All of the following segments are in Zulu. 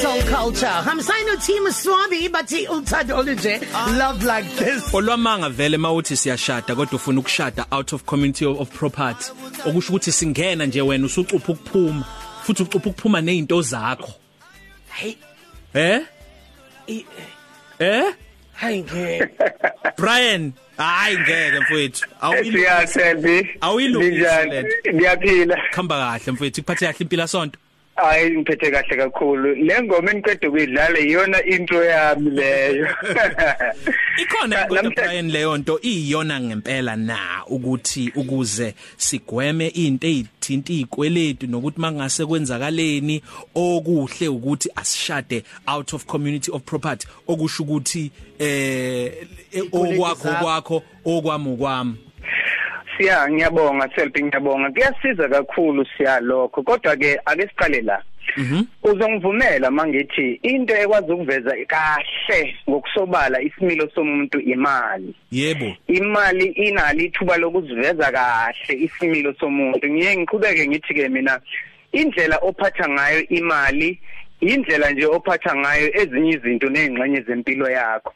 soul culture. Hamsayino team swabi bathi uthando olunje. Love like this. Olwamanga vele mawuthi siyashada kodwa ufuna ukushada out of community of property. Okusho ukuthi singena nje wena usucupha ukuphuma futhi ucupha ukuphuma nezinto zakho. Hey. Eh eh hayi ngeke Brian hayi ngeke mfowethu. Siyasebi awuyilungile ngiyaphila. Khamba kahle mfowethu kuphathe kahle impilo sonto. Hayi ngiphethe kahle kakhulu. Le ngoma eniqeda ukuyidlala iyona intro yami leyo. Ikhona Brian leyo nto iyona ngempela na ukuthi ukuze sigweme into ezithinta izikweletu nokuthi mangase kwenzakaleni okuhle ukuthi asishade out of community of property okusho ukuthi eh okwakho kwakho okwami kwami siya ngiyabonga selbi ngiyabonga. Kuyasiza kakhulu siya lokho kodwa ke ake siqale la. Uzongivumela mangithi into ekwazi ukuveza kahle ngokusobala isimilo somuntu imali. Yebo. Imali inalo ithuba lokuziveza kahle isimilo somuntu. Ngiye ngiqhubeke ngithi ke mina indlela ophatha ngayo imali indlela nje ophatha ngayo ezinye izinto nezingxenye zempilo yakho.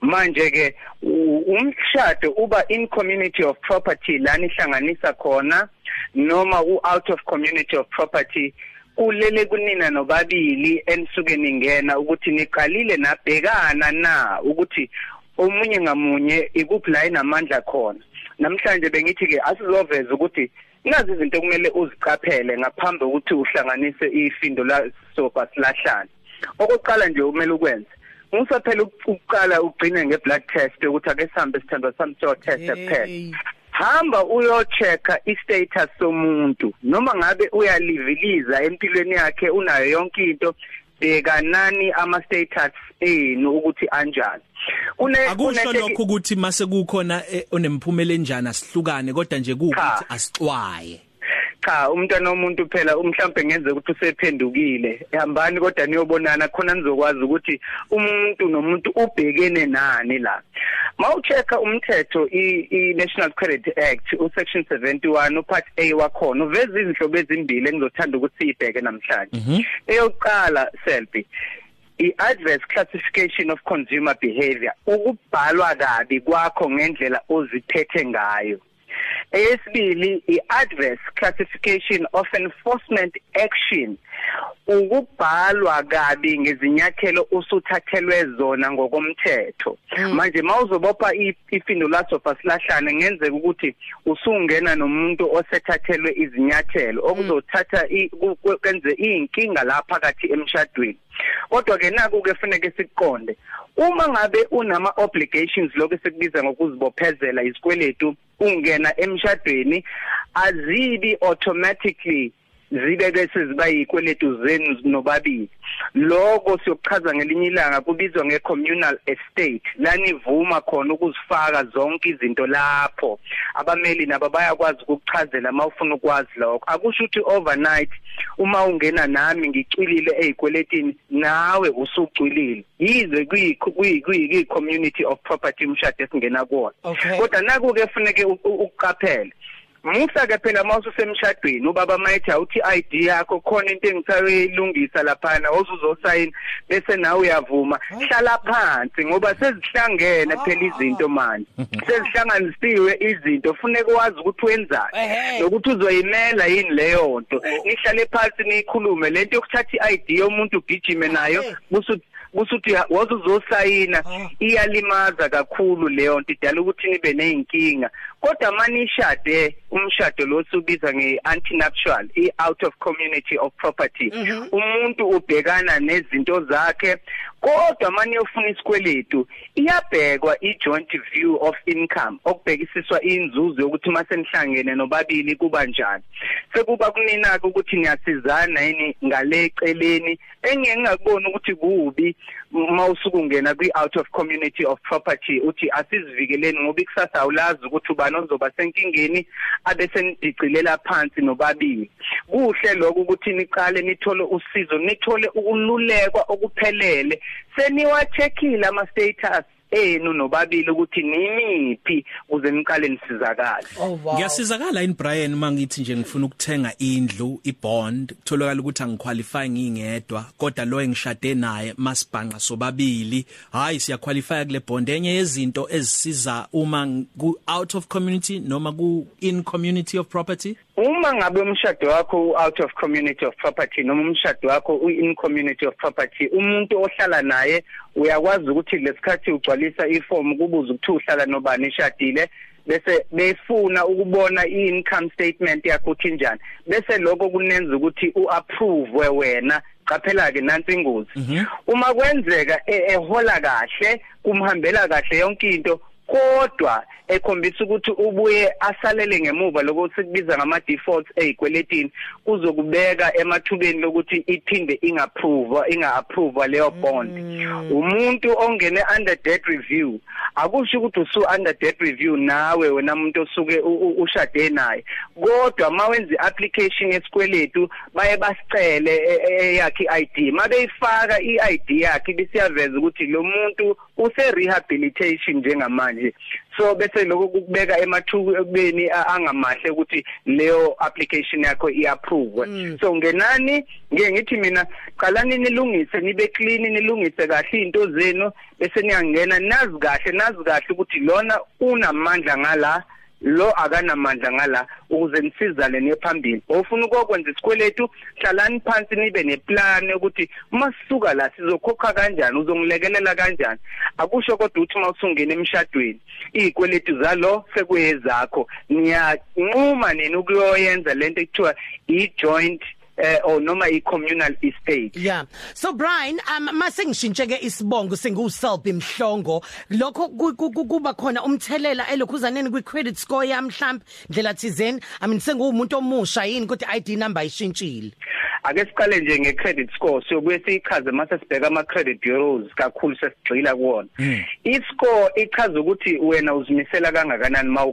Manje ke umshado uba in community of property lani ihlanganisa khona noma u out of community of property kulele kunina nobabili enisuke ningena ukuthi niqalile nabhekana na ukuthi omunye ngamunye ikuphi la inamandla khona. Namhlanje bengithi ke asizoveza ukuthi nazi izinto kumele uziqaphele ngaphambi kokuthi uhlanganise ifindo la sofa silahlane. Okokuqala nje kumele ukwenze ngusaphela ukuqala ugcine ngeblood test ukuthi ake sihambe sithandwa sami so test kuphela. Hamba uyochecka istatus somuntu. Noma ngabe uyaliviliza empilweni yakhe unayo yonke into bheka nani ama status enu ukuthi anjani. Akusho lokho ukuthi mase kukhona eh, onemphumela enjani asihlukane kodwa nje kuukuthi Cha. asixwaye. Cha umntwana womuntu phela mhlambe ngenze ukuthi usephendukile. Ehambani kodwa niyobonana khona nizokwazi ukuthi umuntu nomuntu ubhekene nani la. Mawuchecka umthetho i-National Credit Act usection 71 upart A wakhona uveza izinhlobo ezimbili engizothanda ukuthi siyibheke namhlanje. Eyokuqala selfie i-adverse classification of consumer behavior ukubhalwa kabi kwakho ngendlela oziphethe ngayo. Eyesibili i-adverse classification of enforcement action ukubhalwa kabi ngezinyathelo usuthathelwe zona ngokomthetho. Manje mawuzobopha i- ifindo laso fasilahlane ngenzeka ukuthi usungena nomuntu osethathelwe izinyathelo okuzothatha i- ku- ku- kwenze inkinga la phakathi emshadweni. Kodwa ke naku ke kufanele siqonde uma ngabe unama obligations lokho sikubiza ngokuzibophezela isikweletu ungena emshadweni azibi automatically zibe bese ziba yikweletu zenu nobabili. Lokho siyokuchaza ngelinye ilanga kubizwa nge-communal estate. Lanivuma khona ukuzifaka zonke izinto lapho. Abameli nabo bayakwazi ukukuchazela uma ufuna ukwazi lokho. Akusho ukuthi overnight uma ungena nami ngicwilile ey'kweletini nawe usucwilile yize kuyi-community of property umshado esingena kuwona. Okay. kodwa naku-ke funeke u- u- ukuqaphele musa-ke phela uma ususemshadweni ubaba mayithi awuthi i-ID yakho khona into engisayoyilungisa laphana ozuzosayina bese nawe uyavuma. Hlala phansi ngoba sezihlangene phela izinto manje. Sezihlanganisiwe izinto funeka wazi ukuthi wenzani Ehhe. nokuthi uzoyimela yini leyo nto. Nihlale phansi niyikhulume. Lento yokuthatha i-ID yomuntu ugijime nayo busuthi kusuthi wazuzosayina iyalimaza kakhulu leyo nto idala ukuthi nibe neyinkinga. Kodwa manishade umshado lo subiza nge-antinuptial i-out of community of property. Umuntu ubhekana nezinto zakhe kodwa maniyofuna isikweletu iyabhekwa i-joint view of income okubhekisiswa inzuzo yokuthi masenihlangene nobabili kuba njani. Sekuba kunina-ke ukuthi niyasizana yini ngale eceleni engeke ngakubona ukuthi kubi uma usuke ungena kwi-out of community of property uthi asizivikeleni ngoba ikusasa awulazi ukuthi ubani ozoba senkingeni abe senidicilela phansi nobabili. Kuhle lokho ukuthi niqale nithole usizo nithole ukululekwa okuphelele. Seniwacheckile ama-status. Enu nobabili ukuthi nimiphi ukuze niqale nisizakale. Oh wow. Ngiyasizakala in Brian mangithi nje ngifuna ukuthenga indlu ibond? Kutholakala ukuthi angiqualify ngingedwa kodwa lo engishade naye masibhanqa sobabili. Hayi siyaqualify kule bond. Enye yezinto ezisiza uma ku out of community noma ku in community of property? Uma ngabe umshado wakho u out of community of property noma umshado wakho u in community of property umuntu ohlala naye uyakwazi ukuthi lesikhathi ugcwalisa iform kubuza ukuthi uhlala nobani ishadile bese befuna ukubona i-income statement yakho ukuthi njani bese lokho kunenza ukuthi uapprove wena qaphela ke nansi ingozi. Uma kwenzeka e- ehola kahle kumhambela kahle yonke into kodwa ekhombisa ukuthi ubuye asalele ngemuva lokho sikubiza ngama defaults ezikweletini kuzokubeka emathubeni lokuthi iphinde ingaapprove ingaapprove leyo bond. Umuntu ongene under debt review akusho ukuthi usu under debt review nawe wena umuntu osuke u- u- ushade naye. Kodwa mawenza iapplication yesikweletu baye basicele e- e- eyakhe iID mabeyifaka iID yakhe bisiyaveza ukuthi lo muntu use rehabilitation njengamanje. So bese lokho kukubeka emathubeni a- angamahle ukuthi leyo application yakho iapprove so ngenani ngeke ngithi mina qalani nilungise nibe clean nilungise kahle izinto zenu bese niyangena nazi kahle nazi kahle ukuthi lona unamandla ngala lo akanamandla ngala ukuze nisizane nephambili. Ofuna ukwenza isikweletu hlalani phansi nibe neplan ukuthi uma sisuka la sizokhokha kanjani uzongilekelela kanjani? Akusho kodwa ukuthi uma usungena emshadweni izikweletu zalo sekuyezakho niyanquma nini ukuyoyenza lento ekuthiwa i-joint eh or noma i-communal estate Yeah. So Brian, um mase ngishintshe ke isibongo singuself imhlongo lokho ku- ku- ku- kuba khona umthelela elokhuzaneni kwi credit score yami mhlambi ndlela thizeni. I mean sengumuntu omusha yini ukuthi ID number ayishintshile. ake siqale nje nge-credit score siyobuye siyichaze mase sibheka ama-credit bureaus kakhulu sesigxila kuwona. I-score ichaza ukuthi wena uzimisela kangakanani ma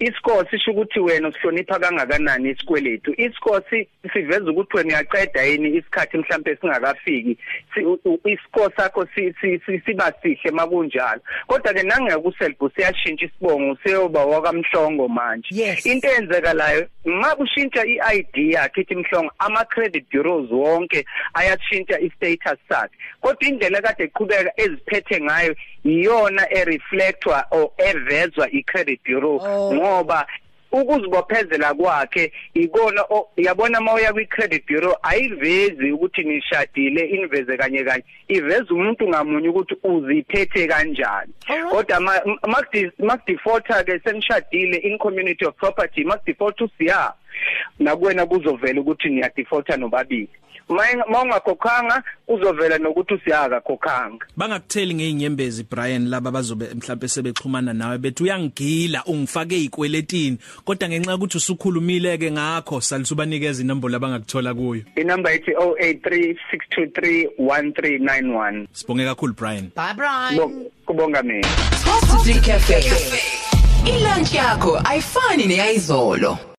ukhokha i-score sisho ukuthi wena usihlonipha kangakanani isikweletu i-score si- siveza ukuthi wena uyaqeda yini isikhathi mhlawumbe singakafiki Si- u- u- i-score sakho si- si- si- siba sihle makunjalo kodwa-ke nangekuselbhu siyashintsha isibongo seyoba wakamhlongo manje Yes. into eyenzekalayo ma kushintsha i-ID yakhe ithi mhlongo ama-credit bureaus wonke ayashintsha i-status sakhe kodwa indlela kade eqhubeka eziphethe ngayo iyona ereflectwa or evezwa i-credit bureau Oh. Ngoba ukuzibophezela kwakhe ikona o- yabona mawuya kwi-credit bureau ayivezi ukuthi nishadile iniveze kanye kanye. Iveza umuntu ngamunye ukuthi uziphethe kanjani. Alright. kodwa ma- ma- makudefaulta ke senishadile in community of property makudefaulta usiya. Nakuwena kuzovela ukuthi niyadefaulta nobabili. Ma ungakhokhanga kuzovela nokuthi usiyakakhokhanga bangakutheli ngeinyembezi Brian laba bazobe mhlawumbe sebexhumana nawe bethi uyangigila ungifake ezikweletini kodwa ngenxa ukuthi usukhulumile ke ngakho salisubanikeza inombolo abangakuthola kuyo inumber ithi 0836231391 sibonge kakhulu Brian Bye Brian. Bo- kubonga mina Positive Cafe. Ilunch yakho ayifani neyizolo.